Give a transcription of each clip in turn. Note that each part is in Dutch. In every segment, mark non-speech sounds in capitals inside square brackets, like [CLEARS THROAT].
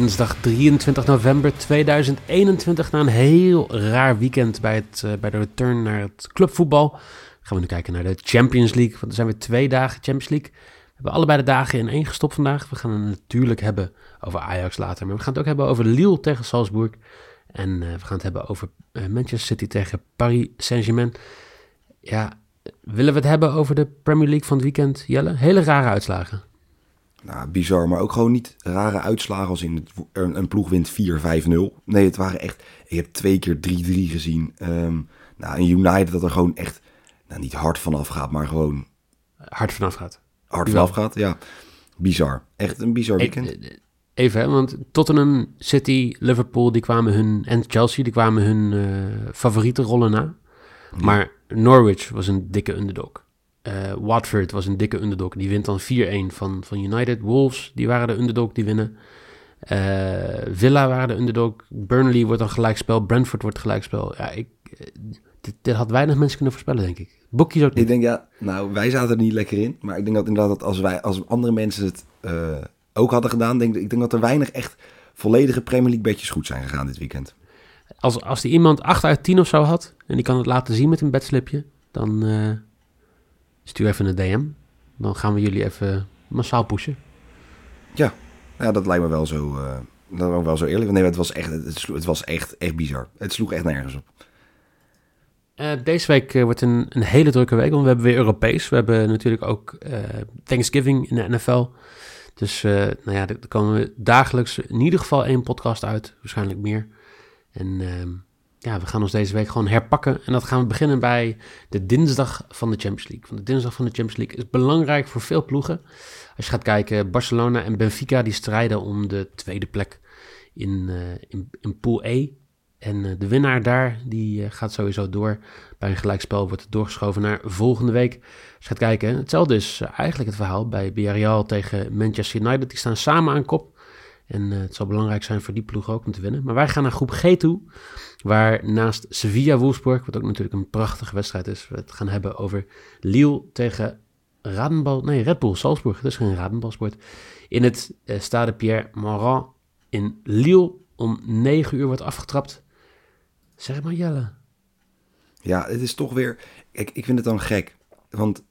dinsdag 23 november 2021. Na een heel raar weekend bij, het, uh, bij de return naar het clubvoetbal. Gaan we nu kijken naar de Champions League. Want er zijn weer twee dagen Champions League. We hebben allebei de dagen in één gestopt vandaag. We gaan het natuurlijk hebben over Ajax later. Maar we gaan het ook hebben over Lille tegen Salzburg. En uh, we gaan het hebben over uh, Manchester City tegen Paris Saint-Germain. Ja, willen we het hebben over de Premier League van het weekend, Jelle? Hele rare uitslagen. Nou, bizar, maar ook gewoon niet rare uitslagen als in het, een, een ploeg wint 4-5-0. Nee, het waren echt... Je hebt twee keer 3-3 gezien. Um, nou, een United dat er gewoon echt... Nou, niet hard vanaf gaat, maar gewoon... Hard vanaf gaat. Hard vanaf gaat, ja. Bizar. Echt een bizar weekend. Even, hè, want Tottenham, City, Liverpool, die kwamen hun... En Chelsea, die kwamen hun uh, favoriete rollen na. Maar Norwich was een dikke underdog. Uh, Watford was een dikke underdog. Die wint dan 4-1 van, van United. Wolves, die waren de underdog, die winnen. Uh, Villa waren de underdog. Burnley wordt dan gelijkspel. Brentford wordt gelijkspel. Ja, ik, dit, dit, had weinig mensen kunnen voorspellen, denk ik. Boekjes ook niet. Ik denk, ja, nou, wij zaten er niet lekker in. Maar ik denk dat inderdaad dat als, wij, als andere mensen het uh, ook hadden gedaan... Denk, ik denk dat er weinig echt volledige Premier League bedjes goed zijn gegaan dit weekend. Als, als die iemand 8 uit 10 of zo had... en die kan het laten zien met een bedslipje... dan stuur even een DM. Dan gaan we jullie even massaal pushen. Ja, ja dat lijkt me wel zo, uh, dat me wel zo eerlijk. Nee, het was echt, het, sloeg, het was echt, echt bizar. Het sloeg echt nergens op. Uh, deze week uh, wordt een, een hele drukke week, want we hebben weer Europees. We hebben natuurlijk ook Thanksgiving in de NFL. Dus nou ja, er komen dagelijks in ieder geval één podcast uit, waarschijnlijk meer. En ehm, ja, we gaan ons deze week gewoon herpakken. En dat gaan we beginnen bij de dinsdag van de Champions League. Want de dinsdag van de Champions League is belangrijk voor veel ploegen. Als je gaat kijken, Barcelona en Benfica die strijden om de tweede plek in, uh, in, Pool E. En uh, de winnaar daar, die uh, gaat sowieso door. Bij een gelijkspel wordt het doorgeschoven naar volgende week. Als je gaat kijken, hetzelfde is eigenlijk het verhaal bij Villarreal tegen Manchester United. Die staan samen aan kop. En het zal belangrijk zijn voor die ploeg ook om te winnen. Maar wij gaan naar groep G toe. Waar naast Sevilla Wolfsburg, wat ook natuurlijk een prachtige wedstrijd is, we het gaan hebben over Lille tegen Radenbal, nee, Red Bull Salzburg. Dat is geen Radenbalsport. In het uh, Stade Pierre Morand in Lille om 9 uur wordt afgetrapt. Zeg maar Jelle. Ja, het is toch weer... Ik, ik vind het dan gek. Want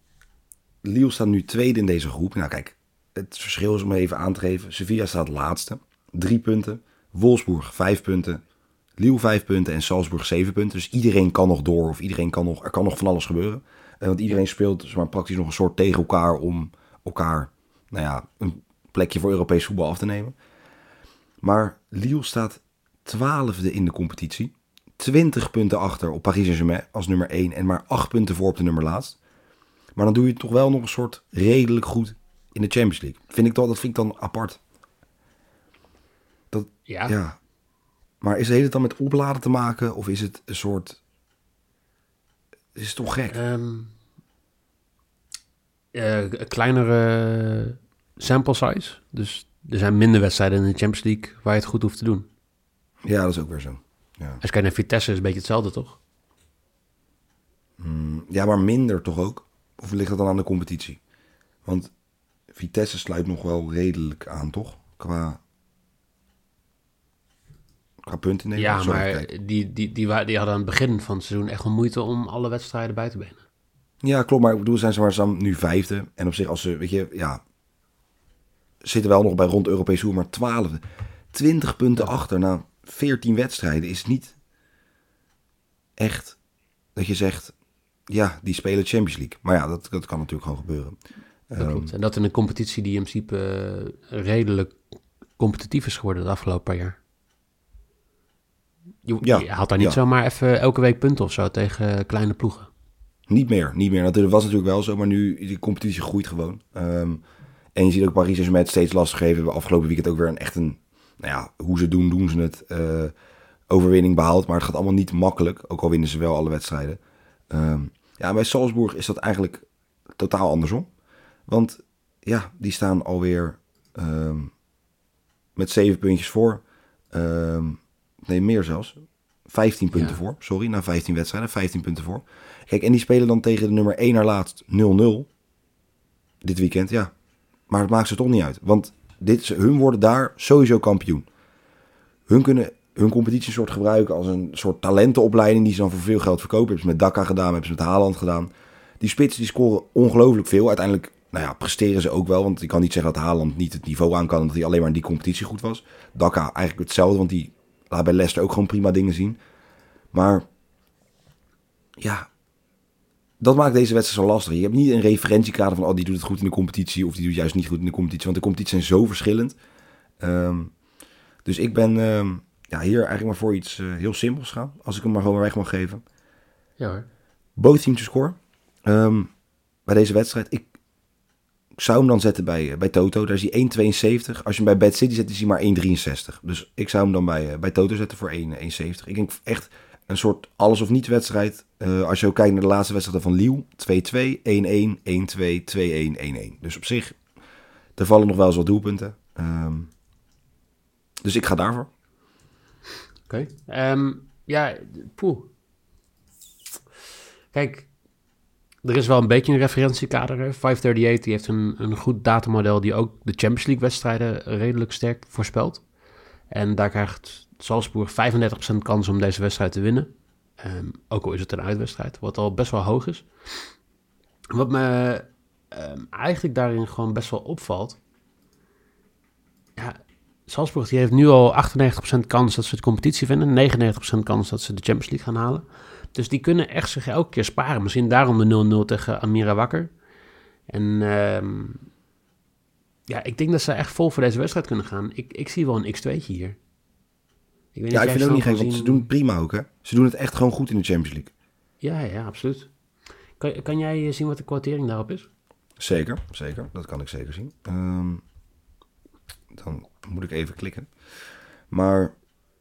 Lille staat nu tweede in deze groep. Nou kijk, het verschil is om even aan te geven. Sevilla staat laatste. Drie punten. Wolfsburg vijf punten. Lille 5 punten en Salzburg 7 punten. Dus iedereen kan nog door of iedereen kan nog, er kan nog van alles gebeuren. Uh, want iedereen speelt dus maar praktisch nog een soort tegen elkaar om elkaar, nou ja, een plekje voor Europees voetbal af te nemen. Maar Lille staat twaalfde in de competitie. 20 punten achter op Paris Saint-Germain als nummer 1 en maar 8 punten voor op de nummer laatst. Maar dan doe je toch wel nog een soort redelijk goed in de Champions League. Vind ik toch, dat vind ik dan apart. Dat, ja. ja. Maar is het dan met opladen te maken of is het een soort... Is het toch gek? Um, uh, een kleinere sample size. Dus er zijn minder wedstrijden in de Champions League waar je het goed hoeft te doen. Ja, dat is ook weer zo. Ja. Als je kijkt naar Vitesse is een beetje hetzelfde, toch? Mm, ja, maar minder toch ook? Of ligt dat dan aan de competitie? Want Vitesse sluit nog wel redelijk aan, toch? Qua qua punten nemen. Ja, maar die, die, die, die, die hadden aan het begin van het seizoen echt wel moeite om alle wedstrijden bij te benen. Ja, klopt. Maar ik bedoel, zijn ze maar nu vijfde. En op zich, als ze, weet je, ja, zitten wel nog bij rond Europees Hoer, maar twaalfde. 20 punten ja. achter na 14 wedstrijden is niet echt dat je zegt, ja, die spelen Champions League. Maar ja, dat, dat kan natuurlijk gewoon gebeuren. Dat klopt. Um, en dat in een competitie die in principe uh, redelijk competitief is geworden de afgelopen paar jaar. Je, ja, je had daar niet ja. zomaar even elke week punten of zo tegen kleine ploegen. Niet meer, niet meer. Dat was natuurlijk wel zo, maar nu die competitie groeit gewoon. Um, en je ziet ook Paris Saint-Germain steeds lastig geven. We hebben afgelopen weekend ook weer een echt een, nou ja, hoe ze doen, doen ze het. Uh, overwinning behaald, maar het gaat allemaal niet makkelijk. Ook al winnen ze wel alle wedstrijden. Um, ja, bij Salzburg is dat eigenlijk totaal andersom. Want ja, die staan alweer um, met zeven puntjes voor. Um, nee, meer zelfs. 15 punten ja. voor. Sorry, na 15 wedstrijden. 15 punten voor. Kijk, en die spelen dan tegen de nummer 1 naar laatst 0-0. Dit weekend, ja. Maar het maakt ze toch niet uit. Want Dit hun worden daar sowieso kampioen. Hun kunnen hun competitie soort gebruiken als een soort talentenopleiding die ze dan voor veel geld verkopen. Hebben ze met Dakka gedaan, hebben ze met Haaland gedaan. Die spitsen die scoren ongelooflijk veel. Uiteindelijk nou ja, presteren ze ook wel. Want ik kan niet zeggen dat Haaland niet het niveau aan kan. Omdat hij alleen maar in die competitie goed was. Dakka eigenlijk hetzelfde. Want die laat bij Leicester ook gewoon prima dingen zien. Maar ja, dat maakt deze wedstrijd zo lastig. Je hebt niet een referentiekader van... oh, die doet het goed in de competitie... of die doet juist niet goed in de competitie. Want de competities zijn zo verschillend. Ehm, dus ik ben ehm, ja, hier eigenlijk maar voor iets eh, heel simpels gaan. Als ik hem maar gewoon weg mag geven. Ja hoor. Both teams to score. Ehm, bij deze wedstrijd. Ik, ik zou hem dan zetten bij, eh, bij Toto. Daar is hij 1,72. Als je hem bij Bad City zet, is hij maar 1,63. Dus ik zou hem dan bij, eh, bij Toto zetten voor 1,70. Ik denk echt een soort alles of niet wedstrijd. Eh, als je ook kijkt naar de laatste wedstrijd van Liel. 2-2, 1-1, 1-2, 2-1, 1-1. Dus op zich, er vallen nog wel eens wat doelpunten. Ehm, dus ik ga daarvoor. Oké. Ehm, ja, poeh. Kijk, er is wel een beetje een referentiekader. hè. 538 die heeft een, een goed datamodel die ook de Champions League wedstrijden redelijk sterk voorspelt. En daar krijgt Salzburg 35% kans om deze wedstrijd te winnen. Ehm, ook al is het een uitwedstrijd, wat al best wel hoog is. Wat me ehm, eigenlijk daarin gewoon best wel opvalt. Ja, Salzburg die heeft nu al 98% kans dat ze de competitie winnen. 99% kans dat ze de Champions League gaan halen. Dus die kunnen echt zich elke keer sparen. Misschien daarom de 0-0 tegen Amira Wakker. En ehm, ja, ik denk dat ze echt vol voor deze wedstrijd kunnen gaan. Ik, ik zie wel een x2'tje hier. Ik weet Ja, ik vind het ook niet gek, want ze doen het prima ook, hè. Ze doen het echt gewoon goed in de Champions League. Ja, ja, absoluut. Kan, kan jij eh, zien wat de kwartering daarop is? Zeker, zeker. Dat kan ik zeker zien. Ehm, dan moet ik even klikken. Maar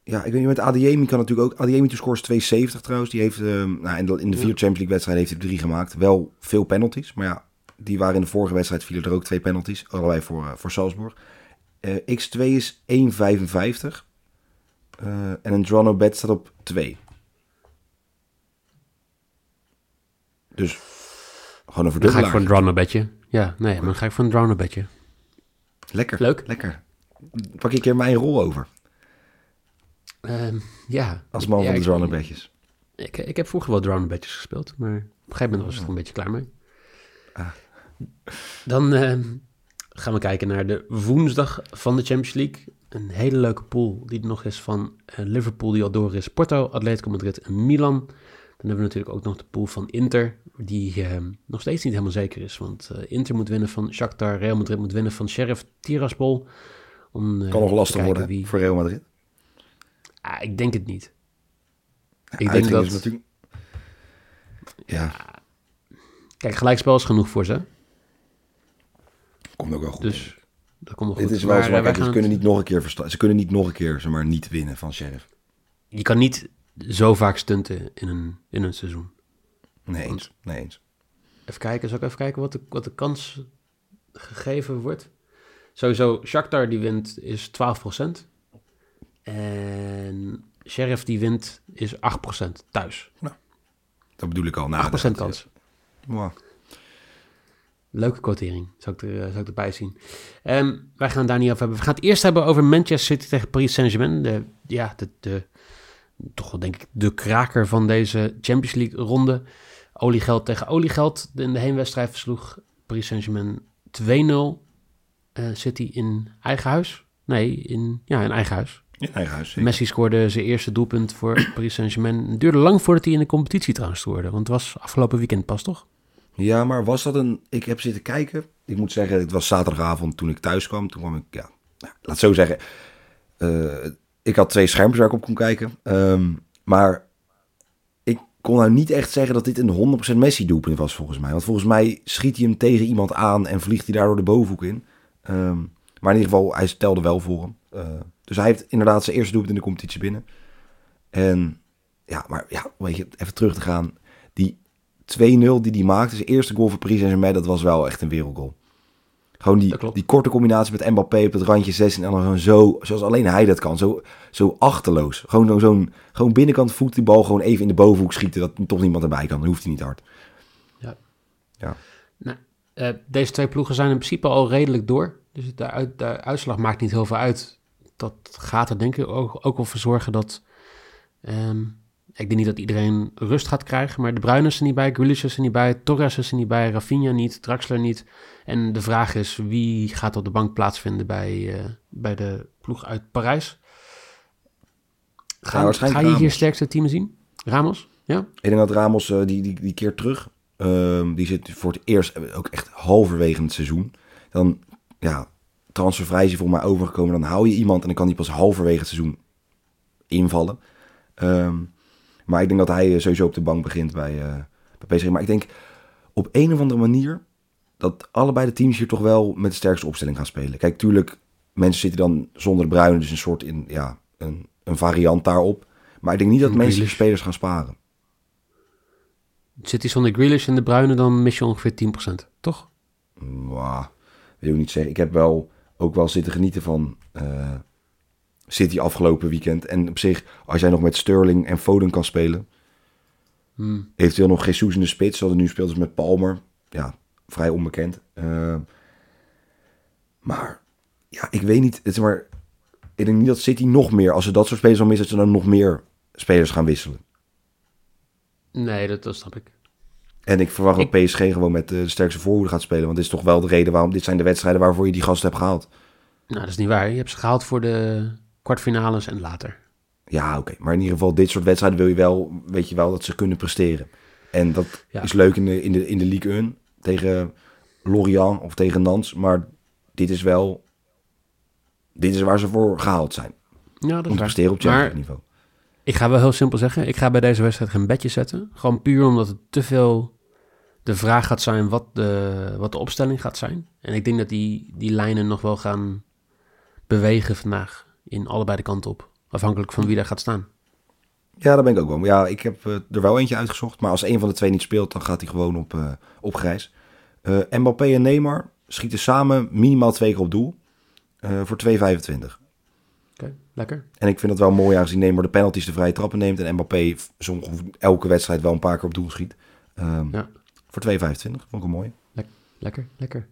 ja, ik weet niet, met Adiemi kan natuurlijk ook... Adiemi to scores 270 trouwens. Die heeft ehm, nou, in de, in de vier. Champions League wedstrijden heeft hij drie gemaakt. Wel veel penalties, maar ja, die waren in de vorige wedstrijd vielen er ook twee penalties. Allebei voor, eh, voor Salzburg. Eh, X2 is 1,55. Eh, en een draw no bet staat op 2. Dus gewoon een Dan ga ik voor een verdubbelaar. draw bedje. Ja, nee, maar dan ga ik voor een draw bedje. Lekker. Leuk. Lekker. Pak ik keer mijn rol over. Ehm, ja. Als man Ja, van de ik- drone bedjes. Ik, ik heb vroeger wel draw bedjes gespeeld, maar op een gegeven moment was ik er een beetje klaar mee. Ah. Dan ehm, gaan we kijken naar de woensdag van de Champions League. Een hele leuke pool die er nog is van eh, Liverpool die al door is. Porto, Atletico Madrid en Milan. Dan hebben we natuurlijk ook nog de pool van Inter, die ehm, nog steeds niet helemaal zeker is. Want eh, Inter moet winnen van Shakhtar, Real Madrid moet winnen van Sheriff Tiraspol. Om, eh, Kan nog lastig worden wie- voor Real Madrid. Ah, ik denk het niet. Ik denk dat... is natuurlijk... Ja, Kijk, gelijkspel is genoeg voor ze. komt ook wel goed. Dus dat komt wel goed. Dit is wel zo eh, makkelijk. Ze kunnen niet nog een keer versta- Ze kunnen niet nog een keer, zeg maar, niet winnen van Sheriff. Je kan niet zo vaak stunten in een, in een seizoen. Nee eens. Nee eens. Even kijken, zal ik even kijken wat de, wat de kans gegeven wordt? Sowieso, Shakhtar die wint is 12%. En Sheriff die wint is 8% thuis. Dat bedoel ik al. Nou, 8% kans. Wow. Leuke quotering, zou ik, er, zou ik erbij zien. Ehm, wij gaan het daar niet over hebben. We gaan het eerst hebben over Manchester City tegen Paris Saint-Germain. De, ja, de, de, toch wel denk ik de kraker van deze Champions League ronde. Oliegeld tegen oliegeld. In de heenwedstrijd versloeg Paris Saint-Germain 2-0 eh, City in eigen huis. Nee, in, ja, in eigen huis. In eigen huis. zeker. Messi scoorde zijn eerste doelpunt voor [CLEARS THROAT] Paris Saint-Germain. Het duurde lang voordat hij in de competitie trouwens scoorde. Want het was afgelopen weekend pas, toch? Ja, maar was dat een... Ik heb zitten kijken. Ik moet zeggen, het was zaterdagavond toen ik thuis kwam. Toen kwam ik, ja... nou, laat zo zeggen. eh, ik had twee schermpjes waar ik op kon kijken. Ehm, maar ik kon nou niet echt zeggen dat dit een 100% Messi-doelpunt was volgens mij. Want volgens mij schiet hij hem tegen iemand aan en vliegt hij daardoor de bovenhoek in. Ehm, maar in ieder geval, hij stelde wel voor hem. Eh, dus hij heeft inderdaad zijn eerste doelpunt in de competitie binnen. En ja, maar ja, weet je, even terug te gaan. Die 2-0 die hij maakte, zijn eerste goal voor Paris Saint-Germain, dat was wel echt een wereldgoal. Gewoon die, die korte combinatie met Mbappé op het randje 16 en dan zo, zoals alleen hij dat kan, zo, zo achterloos. Gewoon zo- zo'n gewoon binnenkant voet die bal gewoon even in de bovenhoek schieten, dat toch niemand erbij kan. Dan hoeft hij niet hard. Ja. Ja. Nou, eh, deze twee ploegen zijn in principe al redelijk door. Dus de, uit, de uitslag maakt niet heel veel uit. Dat gaat er denk ik ook, ook wel voor zorgen dat... ehm, ik denk niet dat iedereen rust gaat krijgen, maar de Bruyne is er niet bij, Grealish is er niet bij, Torres is er niet bij, Rafinha niet, Draxler niet. En de vraag is, wie gaat op de bank plaatsvinden bij, eh, bij de ploeg uit Parijs? Ga, ga je hier sterkste team zien? Ramos? Ja? Ik denk dat Ramos, eh, die, die, die keert terug. Ehm, die zit voor het eerst ook echt halverwege het seizoen. Dan, ja, transfervrij is hij voor mij overgekomen. Dan hou je iemand en dan kan hij pas halverwege het seizoen invallen. Ehm, maar ik denk dat hij eh, sowieso op de bank begint bij, eh bij PSG. Maar ik denk op een of andere manier dat allebei de teams hier toch wel met de sterkste opstelling gaan spelen. Kijk, tuurlijk, mensen zitten dan zonder de bruine, dus een soort in, ja, een, een variant daarop. Maar ik denk niet dat En mensen Grealish. spelers gaan sparen. Zit hij zonder Grealish en de Bruyne, dan mis je ongeveer 10%, toch? Wil ik niet zeggen. Ik heb wel ook wel zitten genieten van eh, City afgelopen weekend. En op zich, als jij nog met Sterling en Foden kan spelen. Hmm. Eventueel nog Jesus in de spits, zoals het nu speelt, dus met Palmer. Ja, vrij onbekend. Eh, maar ja, ik weet niet. Het is maar, ik denk niet dat City nog meer, als ze dat soort spelers al missen, dat ze dan nog meer spelers gaan wisselen. Nee, dat, dat snap ik. En ik verwacht Ik- dat PSG gewoon met eh, de sterkste voorhoede gaat spelen. Want dit is toch wel de reden waarom dit zijn de wedstrijden waarvoor je die gasten hebt gehaald. Nou, dat is niet waar. Je hebt ze gehaald voor de kwartfinales en later. Ja, oké. Maar in ieder geval, dit soort wedstrijden wil je wel, weet je wel, dat ze kunnen presteren. En dat Ja. is leuk in de, in, de, in de Ligue 1 tegen Lorient of tegen Nantes. Maar dit is wel, dit is waar ze voor gehaald zijn. Ja, dat Om te presteren op Champions League niveau. ik ga wel heel simpel zeggen. Ik ga bij deze wedstrijd geen bedje zetten. Gewoon puur omdat het te veel de vraag gaat zijn wat de, wat de opstelling gaat zijn. En ik denk dat die, die lijnen nog wel gaan bewegen vandaag. In allebei de kanten op. Afhankelijk van wie daar gaat staan. Ja, daar ben ik ook wel. Ja, ik heb eh, er wel eentje uitgezocht. Maar als een van de twee niet speelt, dan gaat hij gewoon op, eh, op grijs. Eh, Mbappé en Neymar schieten samen minimaal twee keer op doel. voor 2,25. Oké, lekker. En ik vind het wel mooi aangezien Neymar de penalties de vrije trappen neemt. En Mbappé ongeveer elke wedstrijd wel een paar keer op doel schiet. Ehm, Ja. Voor 2,25. Vond ik een mooi. Lekker, lekker.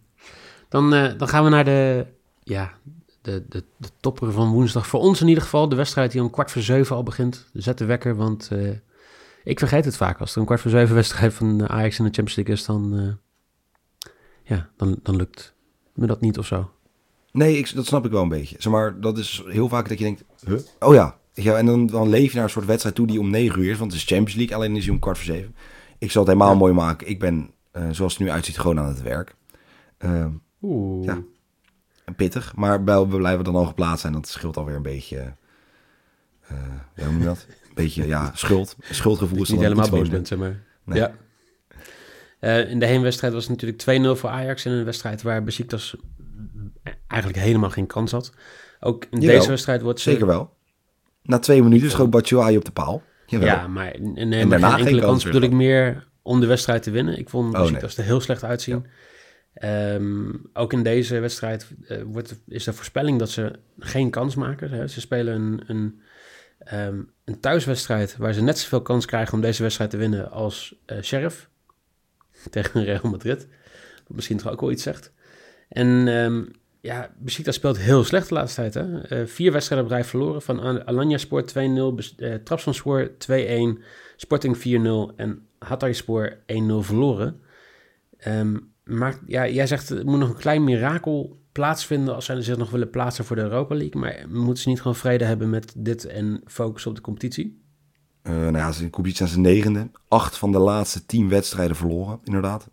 Dan, eh, dan gaan we naar de, ja, de, de, de topper van woensdag. Voor ons in ieder geval. De wedstrijd die om kwart voor zeven al begint. Zet de wekker, want eh, ik vergeet het vaak. Als er een kwart voor zeven wedstrijd van Ajax in de Champions League is, dan, eh, ja, dan, dan lukt me dat niet of zo. Nee, ik, dat snap ik wel een beetje. Zeg maar, dat is heel vaak dat je denkt, huh? oh ja. ja en dan, dan leef je naar een soort wedstrijd toe die om 9 uur is. Want het is Champions League, alleen is hij om kwart voor zeven. Ik zal het helemaal Ja. mooi maken. Ik ben, eh, zoals het nu uitziet, gewoon aan het werk. Ehm, Oeh. Ja. pittig, maar we blijven dan al geplaatst zijn. Dat scheelt alweer een beetje, ja, hoe noem je dat? Een beetje, ja, [LAUGHS] schuld. Schuldgevoel is niet helemaal boos bent, zeg maar. Nee. Ja. Eh, in de heenwedstrijd was het natuurlijk 2-0 voor Ajax. In een wedstrijd waar Besiktas eigenlijk helemaal geen kans had. Ook in Jawel, deze wedstrijd wordt ze... Zeker wel. Na twee minuten schoot Batshuayi op de paal. Jawel. Ja, maar En daarna geen enkele kans bedoel ik meer om de wedstrijd te winnen. Ik vond Oh, Besiktas er heel slecht uitzien. Ehm, ook in deze wedstrijd eh, wordt, is de voorspelling dat ze geen kans maken. Hè. Ze spelen een, een, ehm, een thuiswedstrijd waar ze net zoveel kans krijgen om deze wedstrijd te winnen als eh Sheriff tegen Real Madrid. Wat misschien toch ook wel iets zegt. En ehm, ja, Besiktas speelt heel slecht de laatste tijd. Hè? Eh, vier wedstrijden op rij verloren. Van Al- Alanya Sport 2-0, Bes- eh Trabzonspor 2-1, Sporting 4-0 en Hatayspor 1-0 verloren. Ehm, maar ja, jij zegt er moet nog een klein mirakel plaatsvinden als zij zich nog willen plaatsen voor de Europa League. Maar moeten ze niet gewoon vrede hebben met dit en focussen op de competitie? Eh, nou ja, ze Kubica zijn negende. Acht van de laatste tien wedstrijden verloren, inderdaad.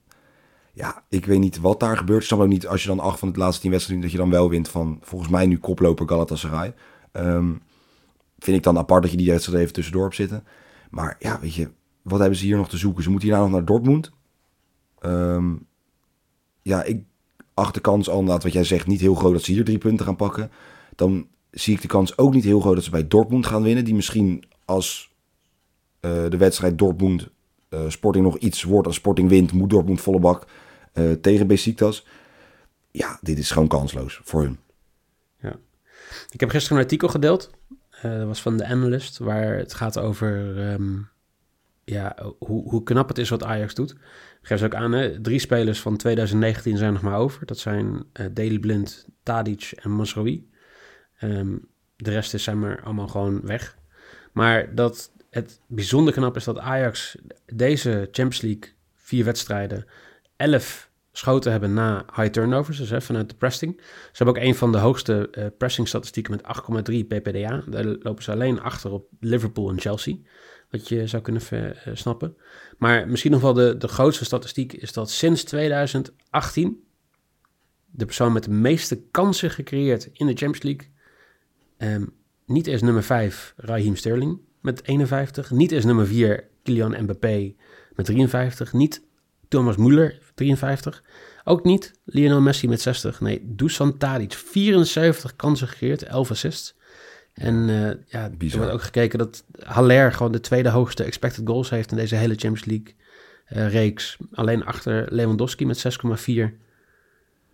Ja, ik weet niet wat daar gebeurt. Ik snap ook niet als je dan acht van de laatste tien wedstrijden... dat je dan wel wint van, volgens mij nu koploper Galatasaray. Ehm, vind ik dan apart dat je die wedstrijd even tussendoor hebt zitten. Maar ja, weet je, wat hebben ze hier nog te zoeken? Ze moeten hierna nog naar Dortmund. Ehm, ja, ik acht de kans al inderdaad, wat jij zegt, niet heel groot dat ze hier drie punten gaan pakken. Dan zie ik de kans ook niet heel groot dat ze bij Dortmund gaan winnen. Die misschien als eh, de wedstrijd Dortmund eh, Sporting nog iets wordt als Sporting wint, moet Dortmund volle bak eh, tegen Besiktas. Ja, dit is gewoon kansloos voor hun. Ik heb gisteren een artikel gedeeld. eh, dat was van de Analyst, waar het gaat over ehm, ja, hoe, hoe knap het is wat Ajax doet. Geef ze ook aan, hè? drie spelers van 2019 zijn nog maar over. Dat zijn uh, Daley Blind, Tadic en Masrowi. Um, de rest is zijn maar allemaal gewoon weg. Maar dat het bijzonder knap is dat Ajax deze Champions League vier wedstrijden, elf schoten hebben na high turnovers, dus vanuit de pressing. Ze hebben ook een van de hoogste uh, pressing statistieken met 8,3 ppda. Daar lopen ze alleen achter op Liverpool en Chelsea, wat je zou kunnen uh, snappen. Maar misschien nog wel de, de grootste statistiek is dat sinds 2018 de persoon met de meeste kansen gecreëerd in de Champions League um, niet is nummer 5 Raheem Sterling met 51, niet is nummer 4 Kylian Mbappé met 53, niet Thomas Müller 53, ook niet Lionel Messi met 60. Nee, Dusan Tadic 74 kansen gecreëerd, 11 assists. En uh, ja, Bizar. er wordt ook gekeken dat Haller gewoon de tweede hoogste expected goals heeft in deze hele Champions League uh, reeks. Alleen achter Lewandowski met 6,4.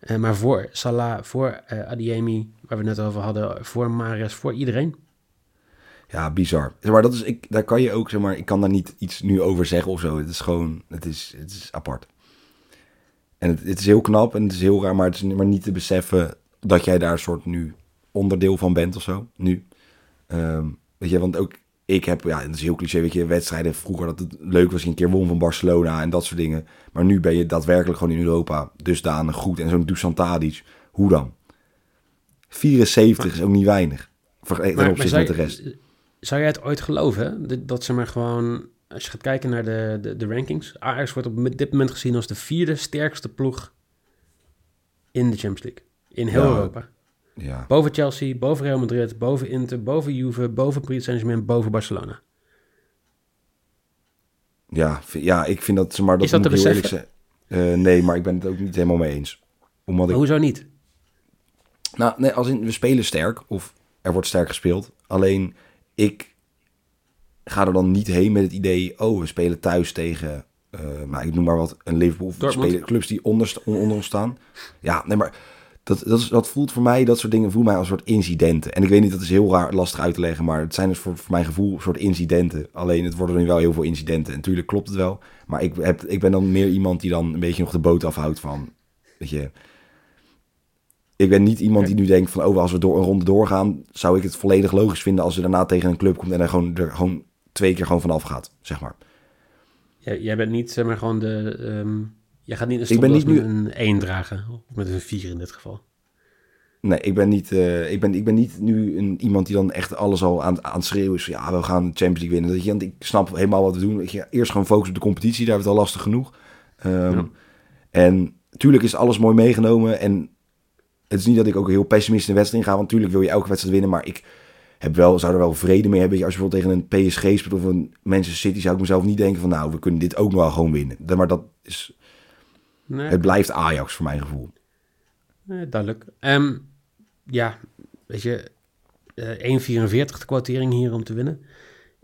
Uh, maar voor Salah, voor Adiemi, waar we het net over hadden, voor Mares, voor iedereen. Ja, bizar. Maar dat is, ik, daar kan je ook, zeg maar, ik kan daar niet iets nu over zeggen of zo. Het is gewoon, het is, het is apart. En het, het is heel knap en het is heel raar, maar het is maar niet te beseffen dat jij daar een soort nu onderdeel van bent of zo. Nu. Um, weet je, want ook ik heb, ja, het is heel cliché, weet je, wedstrijden vroeger dat het leuk was, je een keer won van Barcelona en dat soort dingen. Maar nu ben je daadwerkelijk gewoon in Europa dusdanig goed. En zo'n Dusan Tadic, hoe dan? 74 is ook niet weinig. Ten opzichte met de rest. Zou jij het ooit geloven, dat, dat ze maar gewoon, als je gaat kijken naar de, de, de rankings, Ajax wordt op dit moment gezien als de vierde sterkste ploeg in de Champions League. In heel ja, Europa. Ja. Boven Chelsea, boven Real Madrid, boven Inter, boven Juve, boven Paris Saint-Germain, boven Barcelona. Ja, ja, ik vind dat, maar dat, Is dat moet te ik heel beseffen? eerlijk zeggen. Uh, nee, maar ik ben het ook niet helemaal mee eens. Omdat ik, Hoezo niet? nou, nee, als in, we spelen sterk, of er wordt sterk gespeeld. Alleen, ik ga er dan niet heen met het idee, oh, we spelen thuis tegen, uh, nou, ik noem maar wat, een Liverpool. Spelen clubs die onder, onder ons staan. Ja, nee, maar dat, dat, is, dat voelt voor mij, dat soort dingen voelen mij als soort incidenten. En ik weet niet, dat is heel raar lastig uit te leggen, maar het zijn dus voor, voor mijn gevoel een soort incidenten. Alleen het worden nu wel heel veel incidenten. En natuurlijk klopt het wel, maar ik, heb, ik ben dan meer iemand die dan een beetje nog de boot afhoudt van, weet je... Ik ben niet iemand die nu denkt van, oh, als we door een ronde doorgaan, zou ik het volledig logisch vinden als we daarna tegen een club komt en er gewoon, er gewoon twee keer gewoon vanaf gaat, zeg maar. Jij, jij bent niet, zeg maar, gewoon de... Um, jij gaat niet een Ik ben niet nu- een 1 dragen, of met een 4 in dit geval. Nee, ik ben niet, eh, ik ben, ik ben niet nu een, iemand die dan echt alles al aan, aan het schreeuwen is. van, Ja, we gaan de Champions League winnen. Dat je, want ik snap helemaal wat we doen. Weet je, eerst gewoon focussen op de competitie. Daar hebben we het al lastig genoeg. Ehm, Ja. En natuurlijk is alles mooi meegenomen. En het is niet dat ik ook heel pessimistisch in de wedstrijd inga. Want natuurlijk wil je elke wedstrijd winnen. Maar ik heb wel, zou er wel vrede mee hebben. Als je bijvoorbeeld tegen een PSG speelt of een Manchester City... zou ik mezelf niet denken van nou, we kunnen dit ook nog wel gewoon winnen. Maar dat is, Nee, het blijft Ajax voor mijn gevoel. nee, duidelijk. Ehm, ja, weet je, eh 1,44 de kwartering hier om te winnen.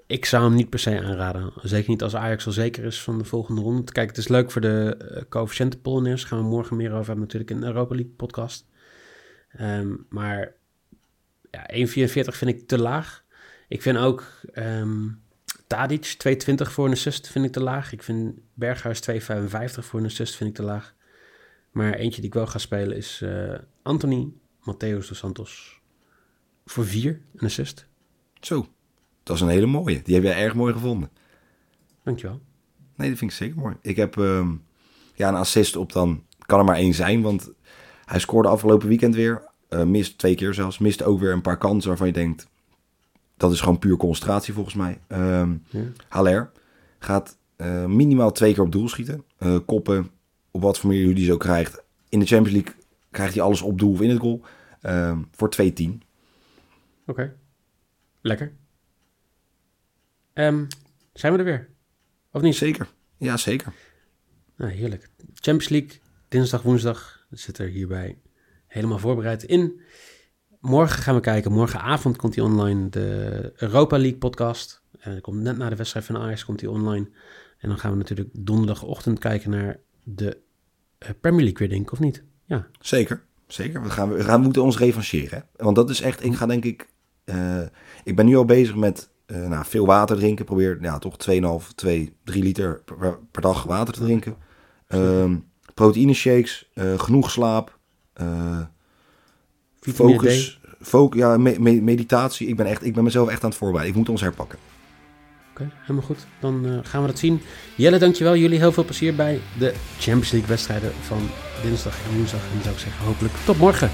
Ik zou hem niet per se aanraden. Zeker niet als Ajax al zeker is van de volgende ronde. Kijk, het is leuk voor de uh, coëfficiëntenpolonairs. Daar gaan we morgen meer over hebben natuurlijk in de Europa League podcast. Ehm, maar ja, 1,44 vind ik te laag. Ik vind ook ehm Tadic 2,20 voor een assist vind ik te laag. Ik vind Berghuis 2,55 voor een assist vind ik te laag. Maar eentje die ik wel ga spelen is eh, Anthony Mateus dos Santos. Voor 4 een assist. Zo, dat is een hele mooie. Die heb jij erg mooi gevonden. Dankjewel. Nee, dat vind ik zeker mooi. Ik heb ehm, ja, een assist op dan, kan er maar één zijn, want hij scoorde afgelopen weekend weer. Eh, mist twee keer zelfs. Mist ook weer een paar kansen waarvan je denkt, dat is gewoon puur concentratie volgens mij. Ja. Haller gaat eh, minimaal twee keer op doel schieten. Eh, koppen, op wat voor manier die zo krijgt. In de Champions League krijgt hij alles op doel of in het goal. Ehm, voor 2-10. Oké. Lekker. Ehm, zijn we er weer? Of niet? Zeker. Ja, zeker. Nou, heerlijk. Champions League, dinsdag, woensdag. Zit er hierbij helemaal voorbereid in. Morgen gaan we kijken. Morgenavond komt hij online. De Europa League podcast. Dat komt net na de wedstrijd van Ajax komt hij online. En dan gaan we natuurlijk donderdagochtend kijken naar de eh, Premier League weer, denk ik, of niet? Ja. Zeker, zeker. We gaan, we gaan moeten ons revancheren. Hè? Want dat is echt, ik ga denk ik, eh, ik ben nu al bezig met Eh, nou, veel water drinken. Probeer ja, toch 2,5, 2, 3 liter per, per dag water te drinken. Ehm proteïne shakes, genoeg slaap, eh, focus, fo- ja, me- me- meditatie. Ik ben, echt, ik ben mezelf echt aan het voorbereiden. Ik moet ons herpakken. Oké, helemaal goed. Dan eh, gaan we dat zien. Jelle, dankjewel. Jullie heel veel plezier bij de Champions League wedstrijden van dinsdag en woensdag. En dan zou ik zeggen, hopelijk tot morgen.